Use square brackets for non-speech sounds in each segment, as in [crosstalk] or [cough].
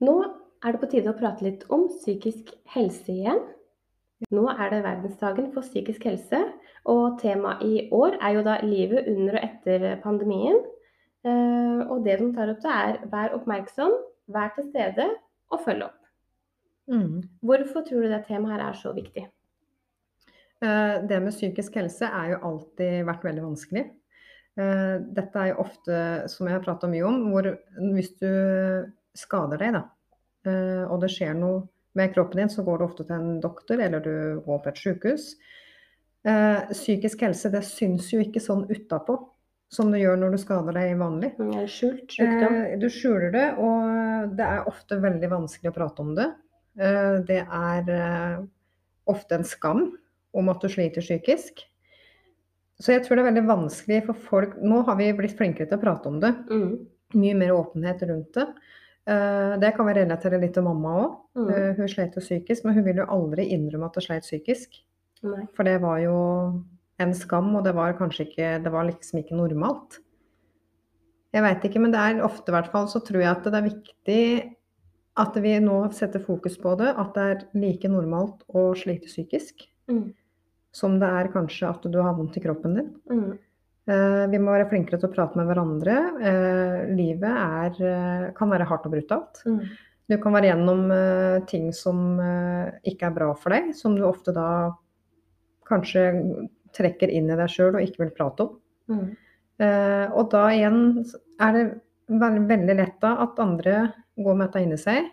Nå er det på tide å prate litt om psykisk helse igjen. Nå er det verdensdagen for psykisk helse, og temaet i år er jo da livet under og etter pandemien. Eh, Og det de tar opp, det er vær oppmerksom, vær til stede og følg opp. Mm. Hvorfor tror du det temaet her er så viktig? Eh, Det med psykisk helse er jo alltid vært veldig vanskelig. Eh, Dette er jo ofte, som jeg har pratet mye om, hvor hvis du skader deg, da, eh, og det skjer noe med kroppen din, så går du ofte til en doktor, eller du går på et sykehus. Eh, Psykisk helse, det syns jo ikke sånn utapå som det gjør når du skader deg vanlig. Skjult? Eh, Du skjuler det, og det er ofte veldig vanskelig å prate om det. Det er ofte en skam om at du sliter psykisk. Så jeg tror det er veldig vanskelig for folk Nå har vi blitt flinkere til å prate om det. Mm. Mye mer åpenhet rundt det. Eh, Det kan vi relatere litt til mamma òg. Mm. Hun slet jo psykisk, men hun ville jo aldri innrømme at hun slet psykisk. Nei. For det var jo en skam, og det var kanskje ikke Det var liksom ikke normalt. Jeg veit ikke, men det er ofte i hvert fall så tror jeg at det er viktig at vi nå setter fokus på det. At det er like normalt å slite psykisk Mm. som det er kanskje at du har vondt i kroppen din. Mm. Eh, Vi må være flinkere til å prate med hverandre. Eh, Livet er, eh, kan være hardt og brutalt. Mm. Du kan være gjennom ting som ikke er bra for deg, som du ofte da kanskje trekker inn i deg sjøl og ikke vil prate om. Mm. Og da igjen er det veldig, lett da at andre går med dette inni seg,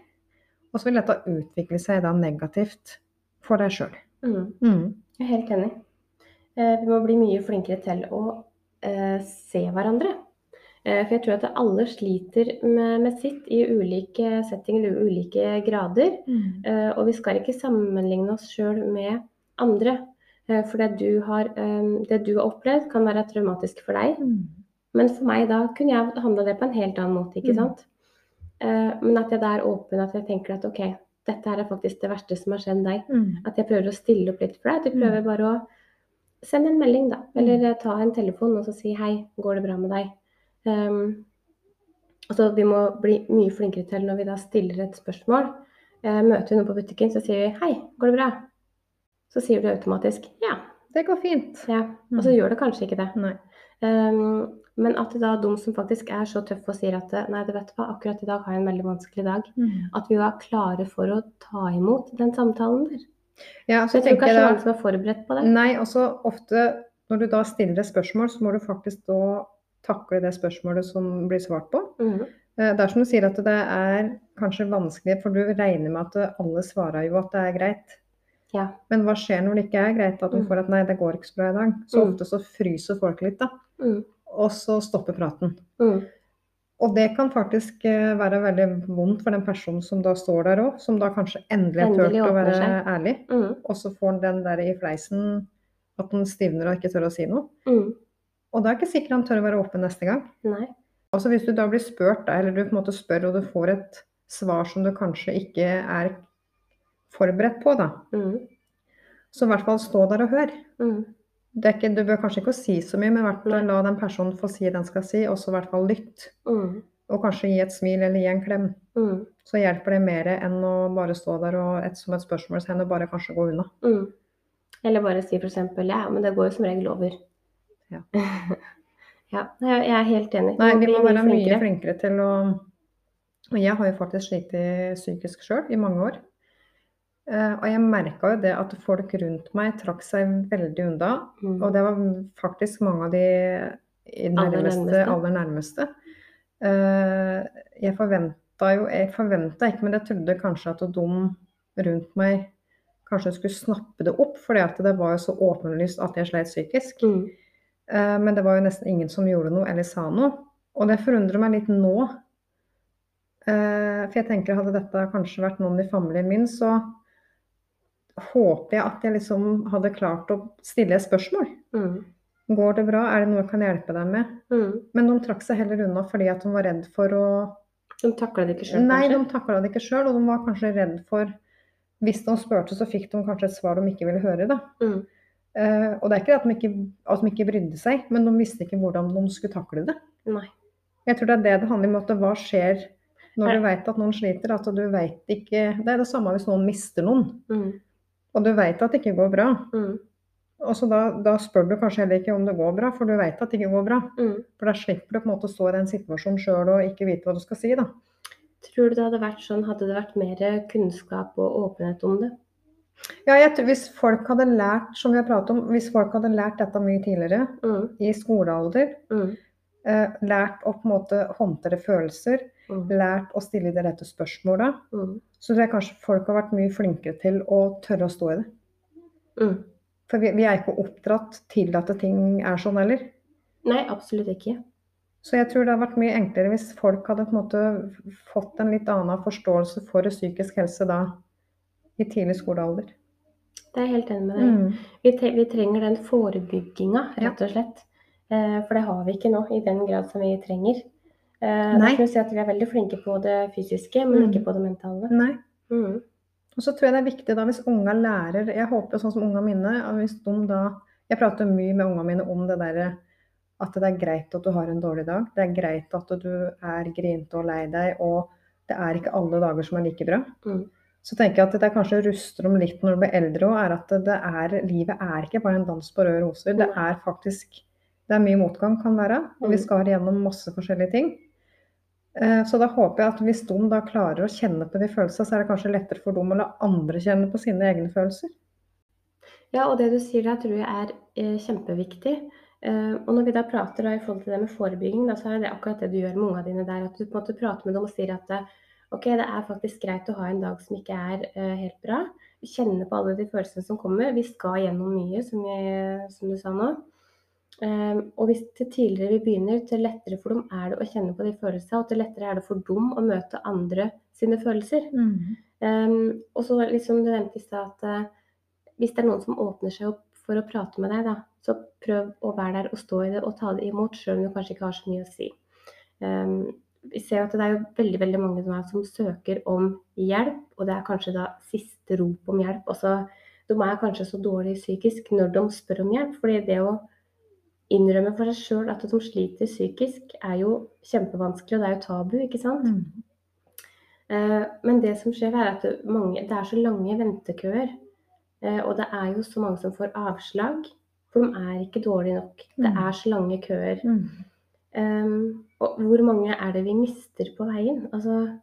og så vil dette utvikle seg da negativt for deg sjøl. Mm. Mm. Jeg er helt enig. Vi må bli mye flinkere til å eh, se hverandre. Eh, For jeg tror at alle sliter med, med sitt i ulike settinger og ulike grader. Mm. Eh, Og vi skal ikke sammenligne oss sjøl med andre. Eh, For det du, har, eh, det du har opplevd, kan være traumatisk for deg. Mm. Men for meg da kunne jeg handla det på en helt annen måte, ikke Mm. sant. Eh, Men at jeg da er åpen, at jeg tenker at OK, dette her er faktisk det verste som har skjedd deg. Mm. At jeg prøver å stille opp litt for deg. At du prøver bare å sende en melding, da. Eller eh, ta en telefon og så si hei, går det bra med deg? Um, altså, vi må bli mye flinkere til når vi da stiller et spørsmål. Uh, møter vi noen på butikken, så sier vi hei, går det bra? Så sier du automatisk ja. Det går fint. ja. Og så gjør det kanskje ikke det. Um, men at det da de som faktisk er så tøffe og sier at nei, du vet hva, akkurat i dag har jeg en veldig vanskelig dag, Mm. at vi var klare for å ta imot den samtalen der. Ja, Så så jeg tror kanskje jeg mange som er forberedt på det. Nei, også ofte når du da stiller et spørsmål, så må du faktisk da takle det spørsmålet som blir svart på. Mm. Eh, Det er som du sier at det er kanskje vanskelig, for du regner med at alle svarer jo at det er greit. Ja. Men hva skjer når det ikke er greit? At du Mm. får at nei, det går ikke så bra i dag. Så Mm. ofte så fryser folk litt, da. Mm. Og så stopper praten. Mm. Og det kan faktisk eh, være veldig vondt for den personen som da står der òg, som da kanskje endelig har turt å være seg. ærlig. Mm. Og så får den der i fleisen at han stivner og ikke tør å si noe. Mm. Og da er det ikke sikkert han tør å være åpen neste gang. Nei. Altså Hvis du da blir spurt, eller du på en måte spør og du får et svar som du kanskje ikke er forberedt på, da, Mm. så i hvert fall stå der og hør. Ikke, du bør kanskje ikke si så mye, men i hvert fall la den personen få si det den skal si, og så i hvert fall lytt. Mm. Og kanskje gi et smil eller gi en klem. Mm. Så hjelper det mer enn å bare stå der og et, som et spørsmålstegn og bare kanskje gå unna. Mm. Eller bare si f.eks. ja, men det går jo som regel over. Ja. [laughs] ja, jeg jeg er helt enig. Nei, vi må være mye flinkere. flinkere til å Og jeg har jo faktisk slitt psykisk sjøl i mange år. Eh, og jeg merka jo det at folk rundt meg trakk seg veldig unna. Mm. Og det var faktisk mange av de nærmeste, aller nærmeste. Uh, jeg forventa jo Jeg forventa ikke, men jeg trodde kanskje at de rundt meg kanskje skulle snappe det opp, fordi at det var jo så åpenlyst at jeg sleit psykisk. Mm. Uh, Men det var jo nesten ingen som gjorde noe eller sa noe. Og det forundrer meg litt nå, For jeg tenker hadde dette kanskje vært noen i familien min, så håper jeg at jeg liksom hadde klart å stille et spørsmål. Mm. Går det bra? Er det noe jeg kan hjelpe deg med? Mm. Men de trakk seg heller unna fordi at de var redd for å De takla det ikke sjøl, Nei, de takla det ikke sjøl, og de var kanskje redd for Hvis de spurte, så fikk de kanskje et svar de ikke ville høre, da. Mm. Uh, og det er ikke at de ikke, at de ikke brydde seg, men de visste ikke hvordan de skulle takle det. Nei. Jeg tror det er det det handler om. at Hva skjer når du vet at noen sliter? At du vet ikke Det er det samme hvis noen mister noen, Mm. Og du vet at det ikke går bra. Mm. Og så da, da spør du kanskje heller ikke om det går bra, for du vet at det ikke går bra. Mm. For da slipper du på en måte å stå i den situasjonen sjøl og ikke vite hva du skal si, da. Tror du det hadde vært sånn, hadde det vært mer kunnskap og åpenhet om det? Ja, jeg tror Hvis folk hadde lært som vi har pratet om, hvis folk hadde lært dette mye tidligere, Mm. i skolealder, Mm. eh, lært å på en måte håndtere følelser, Mm. lært å stille de rette spørsmåla, Mm. så tror jeg kanskje folk har vært mye flinkere til å tørre å stå i det. Mm. For vi, vi er ikke oppdratt til at ting er sånn heller. Nei, absolutt ikke. Så jeg tror det hadde vært mye enklere hvis folk hadde på en måte fått en litt annen forståelse for psykisk helse da, i tidlig skolealder. Det er jeg helt enig med deg. Mm. Vi, tre vi trenger den forebygginga, rett og slett. Eh, for det har vi ikke nå i den grad som vi trenger. Eh, Nei. vi si at vi er veldig flinke på det fysiske, men Mm. ikke på det mentale. Nei. Mm. Og så tror jeg det er viktig da hvis unga lærer Jeg håper sånn som unga mine hvis de da Jeg prater mye med unga mine om det derre at det er greit at du har en dårlig dag. Det er greit at du er grinete og lei deg, og det er ikke alle dager som er like bra. Mm. Så tenker jeg at det kanskje ruster om litt når du blir eldre òg, er at det er, livet er ikke bare en dans på røde roser. Det er faktisk Det er mye motgang, kan være, og vi Mm. skal gjennom masse forskjellige ting. Eh, Så da håper jeg at hvis de da klarer å kjenne på de følelsene, så er det kanskje lettere for dem å la andre kjenne på sine egne følelser. Ja, og det du sier der, tror jeg er eh, kjempeviktig. Eh, og når vi da prater da, i forhold til det med forebygging, da, så er det akkurat det du gjør med ungene dine der. At du på en måte prater med dem og sier at ok, det er faktisk greit å ha en dag som ikke er helt bra. Kjenne på alle de følelsene som kommer. Vi skal gjennom mye, som, jeg, som du sa nå. Eh, og hvis til tidligere vi begynner, til lettere for dem er det å kjenne på de følelsene, og til lettere er det for dem å møte andre sine følelser. Um, og så liksom du nevnte i stad at uh, hvis det er noen som åpner seg opp for å prate med deg, da, så prøv å være der og stå i det og ta det imot, selv om du kanskje ikke har så mye å si. Um, vi ser at det er jo veldig veldig mange som, er, som søker om hjelp, og det er kanskje da siste rop om hjelp. Også, de er kanskje så dårlig psykisk når de spør om hjelp, fordi det å innrømme for seg sjøl at de sliter psykisk, er jo kjempevanskelig, og det er jo tabu, ikke sant? Eh, Men det som skjer er at det, mange, det er så lange ventekøer. eh, Og det er jo så mange som får avslag. For de er ikke dårlige nok. Det Mm. er så lange køer. Um, og hvor mange er det vi mister på veien? Altså,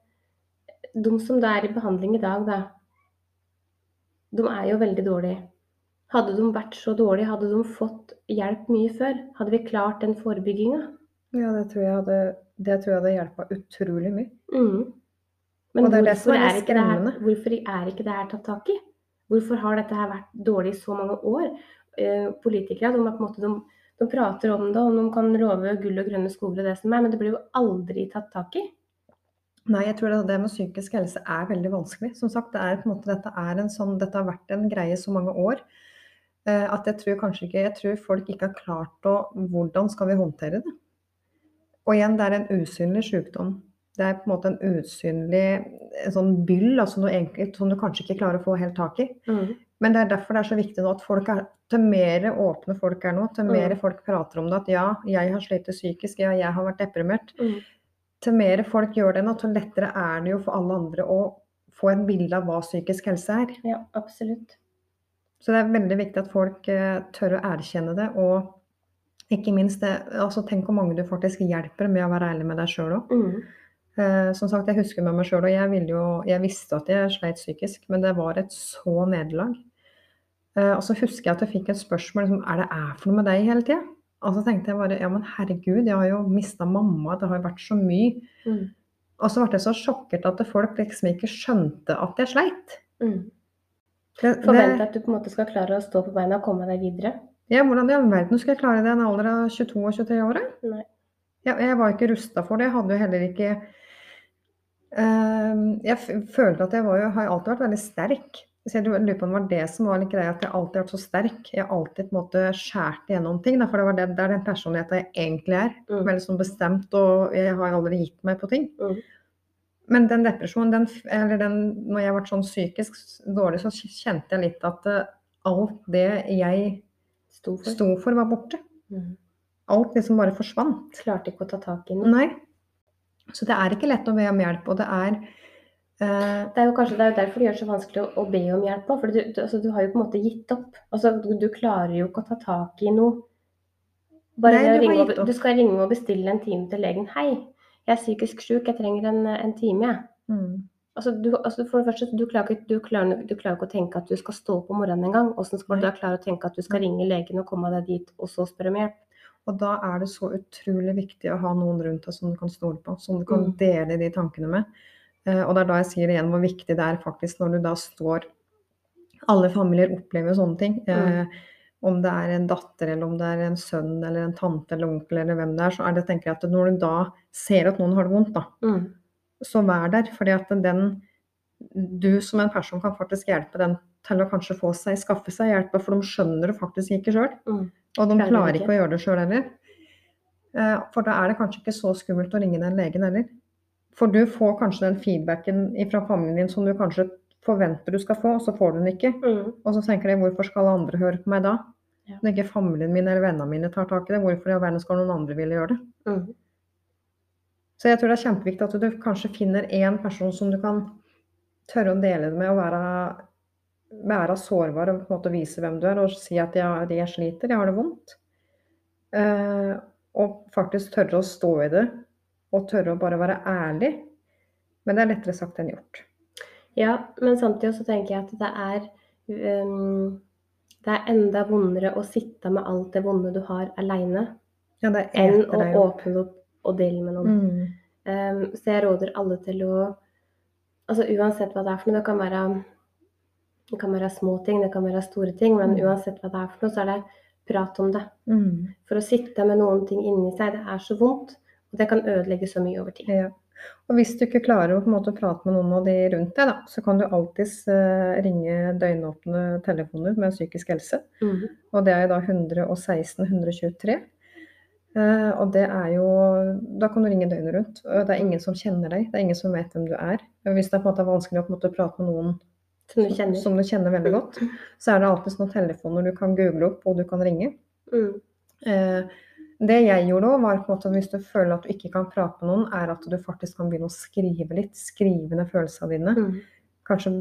de som da er i behandling i dag, da. De er jo veldig dårlige. Hadde de vært så dårlige, hadde de fått hjelp mye før. Hadde vi klart den forebygginga? Ja, det tror jeg hadde, det tror jeg hadde hjulpet utrolig mye. Mm. Men det er det hvorfor er er, det her, hvorfor er ikke det her tatt tak i? Hvorfor har dette her vært dårlig i så mange år? Eh, politikere de, måte, de, de prater om det, og de kan love gull og grønne skoger og det som er, men det blir jo aldri tatt tak i. Nei, jeg tror det, det med psykisk helse er veldig vanskelig. Som sagt, det er måte, dette, en sånn, dette har vært en greie så mange år at jeg tror kanskje ikke Jeg tror folk ikke har klart å Hvordan skal vi håndtere det? Og igjen, det er en usynlig sykdom. Det er på en måte en usynlig en sånn byll altså enkelt som du kanskje ikke klarer å få helt tak i. Men det er derfor det er så viktig nå at folk er Til mer åpne folk er nå, til mer Mm. folk prater om det at ja, jeg har slitt psykisk, ja, jeg har vært deprimert Mm. til mer folk gjør det nå, til lettere er det jo for alle andre å få et bilde av hva psykisk helse er. Ja, absolutt. Så det er veldig viktig at folk eh, tør å erkjenne det, og ikke minst det, altså tenk hvor mange du faktisk hjelper med å være ærlig med deg sjøl òg. Mm. Eh, som sagt, jeg husker med meg sjøl, og jeg, ville jo, jeg visste at jeg sleit psykisk, men det var et så nederlag. Eh, og så husker jeg at jeg fikk et spørsmål liksom, er det er for noe med deg hele tida? Og så tenkte jeg bare ja, men herregud, jeg har jo mista mamma, det har jo vært så mye. Mm. Og så ble jeg så sjokkert at folk liksom ikke skjønte at jeg sleit. Mm. Det, Forvente at du på en måte skal klare å stå på beina og komme deg videre. ja, hvordan i all verden skulle jeg klare det i en alder av 22 og 23 år? Nei. Ja, jeg var ikke rusta for det. Jeg hadde jo heller ikke Ehm, jeg følte at jeg var jo har alltid vært veldig sterk. Så jeg lurer på om det var det som var litt greia, at jeg alltid har vært så sterk. Jeg har alltid på en måte skåret igjennom ting, da, for det, var det, det er den personligheten jeg egentlig er. Mm. Veldig sånn bestemt, og jeg har aldri gitt meg på ting. Mm. Men den depresjonen, den, eller den, når jeg ble sånn psykisk dårlig, så kjente jeg litt at eh, alt det jeg Sto for. sto for, var borte. Mm. Alt liksom bare forsvant. Klarte ikke å ta tak i noe. Nei. Så det er ikke lett å be om hjelp, og det er uh... Det er jo kanskje det er derfor det gjør det så vanskelig å, å be om hjelp òg. For du, du, altså, du har jo på en måte gitt opp. Altså, du, du klarer jo ikke å ta tak i noe. Bare Nei, du ringe du skal ringe og bestille en time til legen. 'Hei, jeg er psykisk syk, jeg trenger en, en time', jeg. mm, Altså, du, altså for det første, du klarer, ikke, du, klarer, du klarer ikke å tenke at du skal stå opp om morgenen engang. Åssen skal du da klare å tenke at du skal ringe legen og komme deg dit, og så spørre om hjelp? Og da er det så utrolig viktig å ha noen rundt deg som du kan stole på, som du kan Mm. dele de tankene med. Eh, og det er da jeg sier igjen hvor viktig det er faktisk når du da står Alle familier opplever sånne ting. Eh, om det er en datter, eller om det er en sønn, eller en tante eller onkel, eller hvem det er, så er det, tenker jeg at når du da ser at noen har det vondt, da, Mm. så vær der. Fordi at den Du som en person kan faktisk hjelpe den til å kanskje få seg, skaffe seg hjelp, for de skjønner det faktisk ikke sjøl. Mm. Og de Klarer ikke å gjøre det sjøl heller. Eh, For da er det kanskje ikke så skummelt å ringe den legen heller. For du får kanskje den feedbacken fra familien din som du kanskje forventer du skal få, og så får du den ikke. Mm. Og så tenker jeg hvorfor skal alle andre høre på meg da? Ja. Når ikke familien min eller vennene mine tar tak i det, hvorfor i all verden skal noen andre ville gjøre det? Mm. Så jeg tror det er kjempeviktig at du kanskje finner én person som du kan tørre å dele det med, og være, være sårbar og på en måte vise hvem du er, og si at jeg, jeg sliter, jeg har det vondt. Uh, og faktisk tørre å stå i det, og tørre å bare være ærlig. Men det er lettere sagt enn gjort. Ja, men samtidig så tenker jeg at det er um, Det er enda vondere å sitte med alt det vonde du har aleine, Ja, enn å deg åpne opp og dele med noen. Mm. Um, så jeg råder alle til å Altså uansett hva det er for noe, det kan være det kan være små ting, det kan være store ting, men Mm. uansett hva det er for noe, så er det prat om det. Mm. For å sitte med noen ting inni seg, det er så vondt. Og det kan ødelegge så mye over tid. Ja. Og hvis du ikke klarer å på en måte prate med noen av de rundt deg, da, så kan du alltids eh, ringe døgnåpne telefoner med psykisk helse. Mhm. Og det er da 116 123. Eh, og det er jo Da kan du ringe døgnet rundt. Og det er ingen som kjenner deg. Det er ingen som vet hvem du er. Hvis det er på en måte vanskelig å på en måte prate med noen Som du kjenner. som du kjenner veldig godt, så er det alltid noen telefoner du kan google opp og du kan ringe. Mm. Eh, det jeg gjorde òg, var på en måte hvis du føler at du ikke kan prate med noen, er at du faktisk kan begynne å skrive litt. Skrive ned følelsene dine. Mm. Kanskje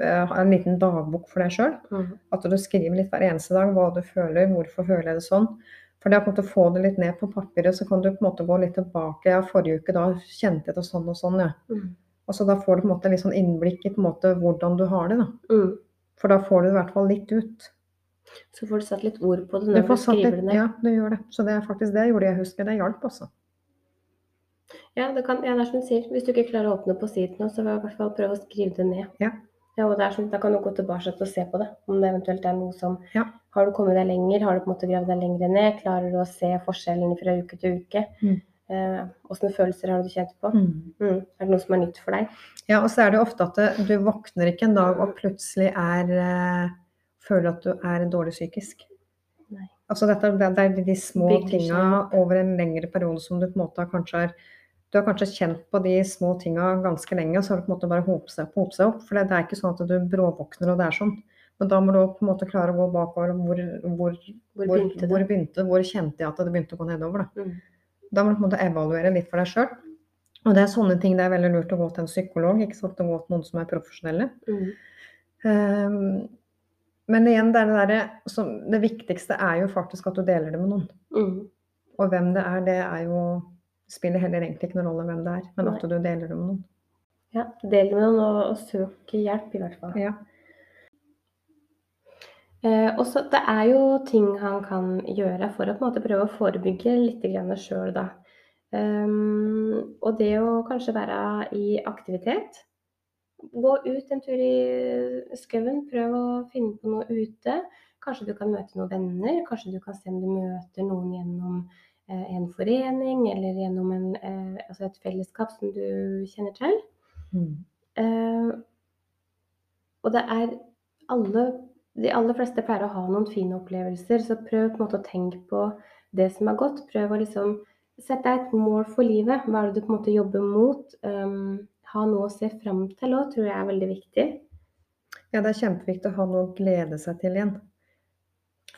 ha en liten dagbok for deg sjøl. Mm. At du skriver litt hver eneste dag hva du føler, hvorfor føler jeg det sånn. For det å få det litt ned på papiret, så kan du på en måte gå litt tilbake. Ja, forrige uke da kjente jeg det sånn og sånn, ja. Mm. Og så da får du på en måte litt sånn innblikk i på en måte hvordan du har det, da. Mm. For da får du det i hvert fall litt ut. Så får du satt litt ord på det når du, du skriver det ned. ja, du gjør det. Så det er faktisk det jeg gjorde, jeg husker. Det hjalp, også. Ja, det, kan, ja, det er som du sier. Hvis du ikke klarer å åpne på siden nå, så i hvert fall prøve å skrive det ned. Ja. Ja, og det er sånn, Da kan du gå tilbake og se på det. Om det eventuelt er noe som Ja. Har du kommet deg lenger? Har du på en måte gravd deg lenger ned? Klarer du å se forskjellen fra uke til uke? Mm. Eh, følelser har du kjent på? Mm. Mm. Er det noe som er nytt for deg? Ja, og så er det ofte at du våkner ikke en dag og plutselig er eh, Føler at du er dårlig psykisk. Nei. Altså dette, det, det er de små Bygger tinga over en lengre periode som du på en måte har kanskje har Du har kanskje kjent på de små tinga ganske lenge, og så har det på en måte bare hopet seg opp. Hopet seg opp for det, det er ikke sånn at du bråvåkner og det er sånn. Men da må du på en måte klare å gå bakover. Hvor, hvor, Hvor hvor, begynte hvor, begynte, hvor kjente jeg at det begynte å gå nedover? Da, Mm. da må du på en måte evaluere litt for deg sjøl. Og det er sånne ting det er veldig lurt å gå til en psykolog, ikke sant? å gå til noen som er profesjonelle. Mm. Ehm, men igjen, det, det, der, som, det viktigste er jo faktisk at du deler det med noen. Mm. Og hvem det er, det er jo spiller heller egentlig ikke noen rolle hvem det er, men at du deler det med noen. Ja, del med noen og, og søk hjelp, i hvert fall. Ja. Eh, og så det er jo ting han kan gjøre for å på en måte prøve å forebygge litt sjøl, da. Um, og det å kanskje være i aktivitet. Gå ut en tur i skauen, prøv å finne på noe ute. Kanskje du kan møte noen venner, kanskje du kan se om du møter noen gjennom eh, en forening eller gjennom en, eh, altså et fellesskap som du kjenner til. Mm. Eh, og det er alle De aller fleste pleier å ha noen fine opplevelser, så prøv på en måte å tenke på det som er godt. Prøv å liksom sette deg et mål for livet. Hva er det du på en måte jobber mot? Um, ha noe å se fram til òg, tror jeg er veldig viktig. Ja, det er kjempeviktig å ha noe å glede seg til igjen.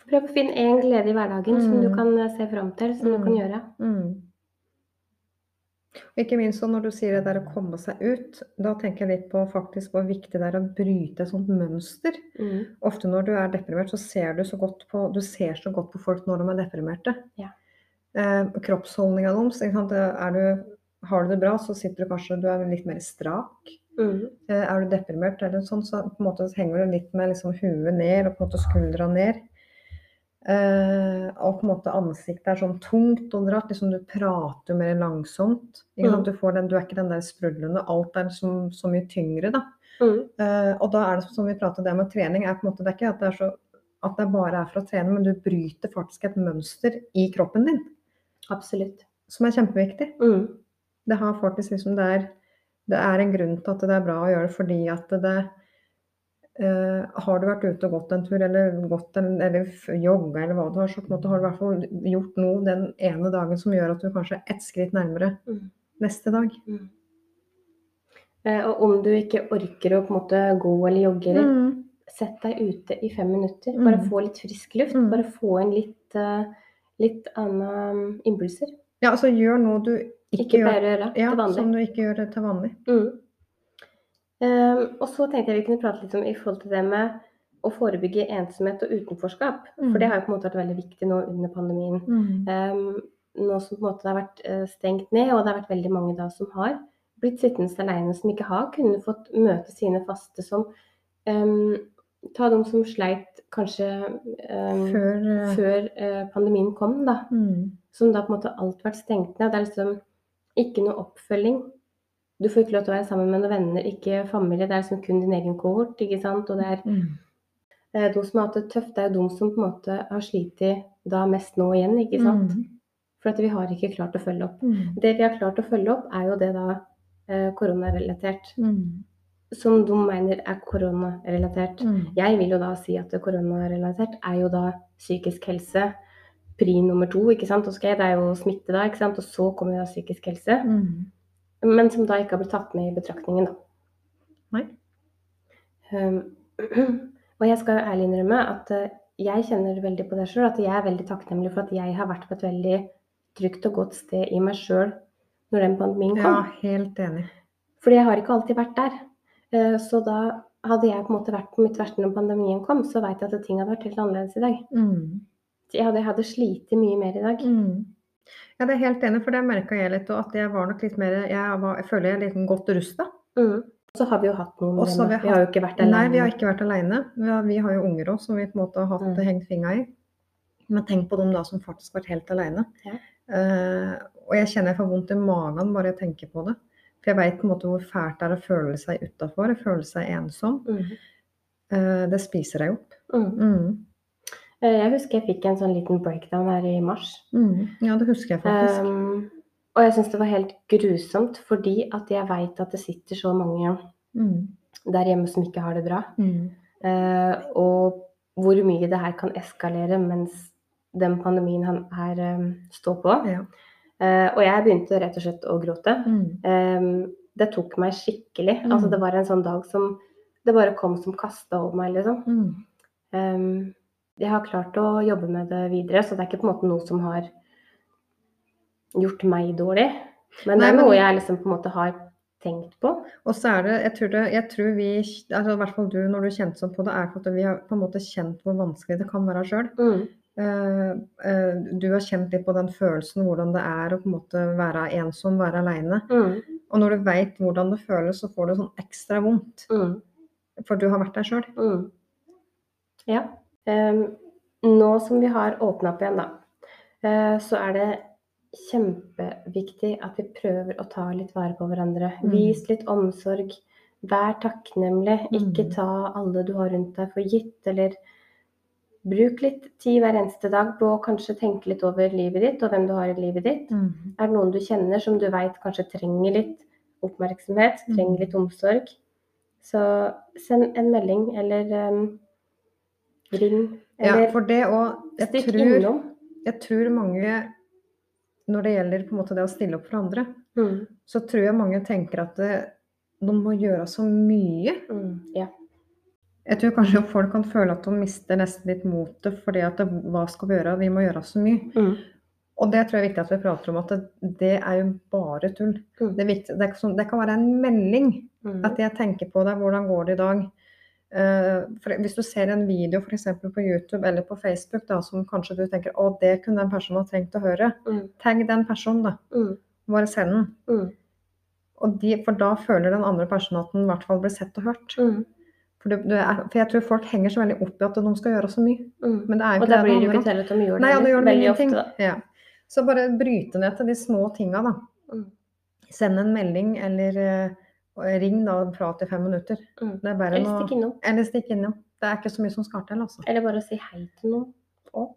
Prøv å finne én glede i hverdagen som du Mm. kan eh, se fram til, som du kan Mm. gjøre. Mm. Og Ikke minst når du sier det der å komme seg ut, da tenker jeg litt på faktisk hvor viktig det er å bryte et sånt mønster. Mm. Ofte når du er deprimert, så ser du så godt på, du ser så godt på folk når de er deprimerte. Ja. Eh, Kroppsholdninga deres. Er du, har du det bra, så sitter du kanskje du er litt mer strak. Mm. Eh, Er du deprimert, eller sånn, så på en måte henger du litt med liksom huet ned og på en måte skuldra ned. Eh, og på en måte ansiktet er sånn tungt og dratt. Liksom du prater jo mer langsomt. Mm. Du, får den, du er ikke den der sprudlende. Alt er så, så mye tyngre, da. Mm. Eh, og da er det som vi prater det med trening, er på en måte, det er ikke at det, er så, at det bare er for å trene, men du bryter faktisk et mønster i kroppen din, Absolutt. som er kjempeviktig. Mm. Det har faktisk liksom det er, det er en grunn til at det er bra å gjøre det, fordi at det Uh, Har du vært ute og gått en tur, eller gått en, eller jogga, eller hva du har, så på en måte har du i hvert fall gjort noe den ene dagen som gjør at du kanskje er ett skritt nærmere Mm. neste dag. Mm. Uh, og om du ikke orker å på en måte gå eller jogge, eller Mm. sett deg ute i fem minutter. Bare Mm. få litt frisk luft. Mm. Bare få inn litt, uh, litt andre impulser. Ja, altså gjør noe du ikke, Ikke pleier å gjøre ja, til vanlig. som du ikke gjør til vanlig. Mm. Um, og så tenkte jeg vi kunne prate litt om i forhold til det med å forebygge ensomhet og utenforskap. Mm. For det har jo på en måte vært veldig viktig nå under pandemien. Mm. Um, nå som på en måte det har vært eh, stengt ned, og det har vært veldig mange da som har blitt sittende alene, som ikke har kunnet fått møte sine faste som um, Ta de som sleit kanskje um, Før uh, før uh, pandemien kom, da. mm. Som da på en måte alt vært stengt ned. Det er liksom ikke noe oppfølging. Du får ikke lov til å være sammen med noen venner, ikke familie. Det er liksom kun din egen kohort, ikke sant. Og det er Mm. eh, de som har hatt det tøft, det er de som på en måte har slitt da mest nå igjen, ikke sant. Mm. For at vi har ikke klart å følge opp. Mm. Det vi har klart å følge opp, er jo det da eh, koronarelatert. Mm. Som de mener er koronarelatert. Mm. Jeg vil jo da si at koronarelatert er jo da psykisk helse pri nummer to, ikke sant. Og skal det er jo smitte da, ikke sant. Og så kommer jo psykisk helse. Mm. Men som da ikke har blitt tatt med i betraktningen, da. Nei. Um, [clears throat] og jeg skal jo ærlig innrømme at eh, jeg kjenner veldig på det sjøl, at jeg er veldig takknemlig for at jeg har vært på et veldig trygt og godt sted i meg sjøl når den pandemien kom. Ja, helt enig. Fordi jeg har ikke alltid vært der. Eh, Så da hadde jeg på en måte vært på mitt verste når pandemien kom, så veit jeg at ting hadde vært helt annerledes i dag. Mm. Jeg hadde, jeg hadde slitt mye mer i dag. Mm. Ja, det er helt enig, for det merka jeg litt, òg, at jeg var nok litt mer Jeg, var, jeg føler jeg er litt godt rusta. Mm. Så har vi jo hatt noen vi Vi har jo ikke vært Nei, alene. vi har ikke vært alene. Vi, har- vi har jo unger òg, som vi på en måte har hatt Mm. hengt fingra i. Men tenk på dem da som faktisk har vært helt alene. Ja. Uh, og jeg kjenner jeg får vondt i magen bare jeg tenker på det. For jeg veit på en måte hvor fælt det er å føle seg utafor, føle seg ensom. Mm. Uh, det spiser deg opp. Mm. Eh, Jeg husker jeg fikk en sånn liten breakdown her i mars. Mm. Ja, det husker jeg faktisk. Um, og jeg syns det var helt grusomt, fordi at jeg veit at det sitter så mange Mm. der hjemme som ikke har det bra. Mm. Uh, og hvor mye det her kan eskalere mens den pandemien han her um, står på. Ja. Uh, og jeg begynte rett og slett å gråte. Um, det tok meg skikkelig. Mm. Altså, det var en sånn dag som det bare kom som kasta over meg, liksom. Mm. Um, jeg har klart å jobbe med det videre, så det er ikke på en måte noe som har gjort meg dårlig. Men det er noe jeg liksom på en måte har tenkt på. Og så er det, jeg tror, det, jeg tror vi, altså i hvert fall du når du kjente sånn på det, er at vi har på en måte kjent hvor vanskelig det kan være sjøl. Mm. du har kjent litt på den følelsen, hvordan det er å på en måte være ensom, være aleine. Mm. Og når du veit hvordan det føles, så får du sånn ekstra vondt. Mm. For du har vært der sjøl. Mm. Ja. Um, nå som vi har åpna opp igjen, da, eh, så er det kjempeviktig at vi prøver å ta litt vare på hverandre. Mm. Vis litt omsorg. Vær takknemlig. Ikke Mm. ta alle du har rundt deg for gitt, eller bruk litt tid hver eneste dag på å kanskje tenke litt over livet ditt og hvem du har i livet ditt. Mm. Er det noen du kjenner som du veit kanskje trenger litt oppmerksomhet, trenger litt omsorg. Så send en melding eller um, ring. Ja, for det òg Jeg tror jeg tror mange Når det gjelder på en måte det å stille opp for andre, Mm, så tror jeg mange tenker at det, de må gjøre så mye. mm, ja. Jeg tror kanskje folk kan føle at de mister nesten litt motet fordi at det, hva skal vi gjøre, vi må gjøre så mye. Mm, Og det tror jeg er viktig at vi prater om, at det, det er jo bare tull. Mm. Det, viktig, det, sånn, det kan være en melding mm, at jeg tenker på deg, hvordan går det i dag? Eh, for hvis du ser en video for på YouTube eller på Facebook da, som kanskje du tenker å, det kunne den personen ha trengt å høre, mm, tagg den personen, da. mm, Bare send den. mm, Og de, for da føler den andre personen at den i hvert fall blir sett og hørt. mm, For, du, du er, for jeg tror folk henger så veldig opp i at de skal gjøre så mye. mm. Men det er jo Og ikke da blir det du ikke tellet om. de gjør det Nei, ja, da gjør de veldig ingenting. ofte. Ja. Så bare bryte ned til de små tinga, da. Mm, Send en melding eller eh, ring da og prat i fem minutter. mm. Er Eller stikk innom. Eller stikk innom. Det er ikke så mye som skal til, altså. Eller bare å si hei til noen. Å,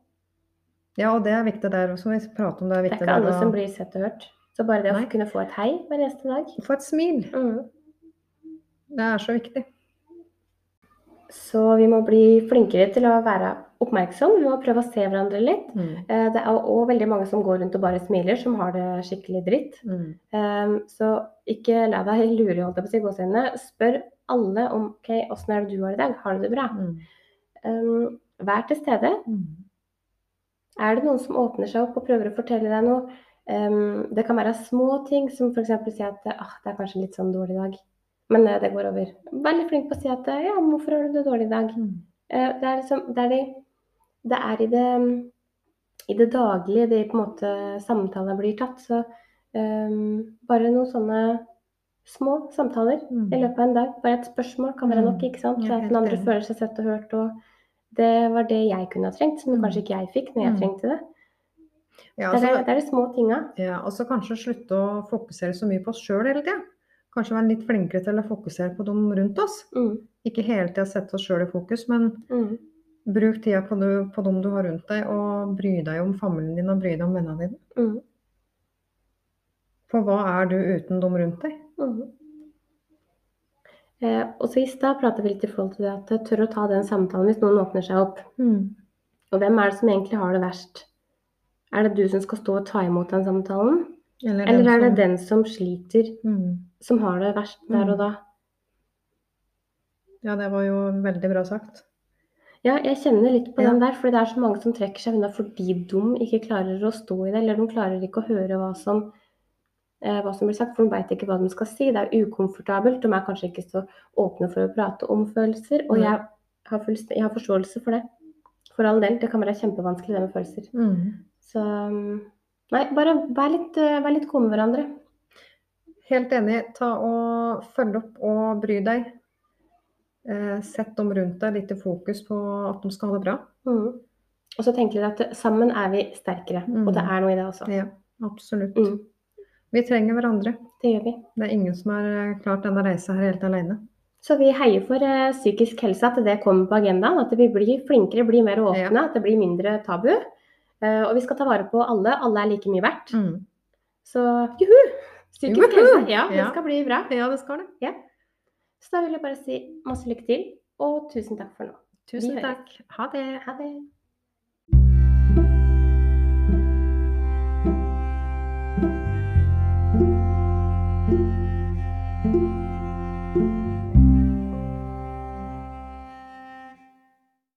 Ja, og det er viktig der, som vi prater om, det er Det er ikke alle da. som blir sett og hørt. Så bare det å Nei. kunne få et hei hver neste dag. få et smil. Mm. Det er så viktig. Så vi må bli flinkere til å være oppmerksom. Vi må prøve å se hverandre litt. Mm. Eh, Det er òg veldig mange som går rundt og bare smiler, som har det skikkelig dritt. Mm. Um, så ikke la deg lure, holdt jeg på å si, gåsehudene. Spør alle om OK, åssen er det du har i dag? Har du det bra? Mm. Um, vær til stede. Mm. Er det noen som åpner seg opp og prøver å fortelle deg noe? Um, det kan være små ting, som f.eks. si at ah, det er kanskje litt sånn dårlig dag, men eh, det går over. Veldig flink på å si at eh, ja, hvorfor har du det dårlig i dag? Mm. Eh, det er liksom det er, det, det er i det i det daglige det på en måte samtaler blir tatt. Så um, bare noen sånne små samtaler Mm. i løpet av en dag. Bare et spørsmål kan være nok, Mm. ikke sant? Så at den andre føler seg sett og hørt. Og det var det jeg kunne ha trengt, som Mm. kanskje ikke jeg fikk når jeg Mm. trengte det. Ja, Det er, altså, det er de små tinga. ja, og så kanskje slutte å fokusere så mye på oss sjøl hele tida. Kanskje være litt flinkere til å fokusere på dem rundt oss. Mm, Ikke hele tida sette oss sjøl i fokus, men mm, bruk tida på, du, på dem du har rundt deg, og bry deg om familien din og bry deg om vennene dine. mm, For hva er du uten dem rundt deg? mm. Eh, og så i stad prata vi litt i forhold til det at jeg tør å ta den samtalen hvis noen åpner seg opp. Mm. Og hvem er det som egentlig har det verst? Er det du som skal stå og ta imot den samtalen? Eller, Eller er det som- den som sliter, Mm. som har det verst der Mm. og da? Ja, det var jo veldig bra sagt. Ja, jeg kjenner litt på Ja. den der, for det er så mange som trekker seg unna fordi de ikke klarer å stå i det, eller de klarer ikke å høre hva som, eh, hva som blir sagt, for de veit ikke hva de skal si. Det er ukomfortabelt. De er kanskje ikke så åpne for å prate om følelser, og jeg har, fullst- jeg har forståelse for det. For all del, det kan være kjempevanskelig det med følelser. Mm. Så um, nei, bare vær litt, eh, vær litt gode med hverandre. Helt enig. Ta og Følg opp og bry deg. Eh, sett dem rundt deg litt i fokus på at de skal ha det bra. Mm. Og så tenker dere at sammen er vi sterkere, Mm. og det er noe i det også. Ja, absolutt. Mm. Vi trenger hverandre. Det gjør vi. Det er ingen som har eh, klart denne reisa her helt alene. Så vi heier for eh, psykisk helse, at det kommer på agendaen. At vi blir flinkere, blir mer åpne, at det blir mindre tabu. Eh, og vi skal ta vare på alle. Alle er like mye verdt. Mm. Så juhu! Psykisk helse. Ja, det Ja. skal bli bra. Ja, det skal det. Så da vil jeg bare si masse lykke til, og tusen takk for nå. Tusen takk. Ha det. Ha det.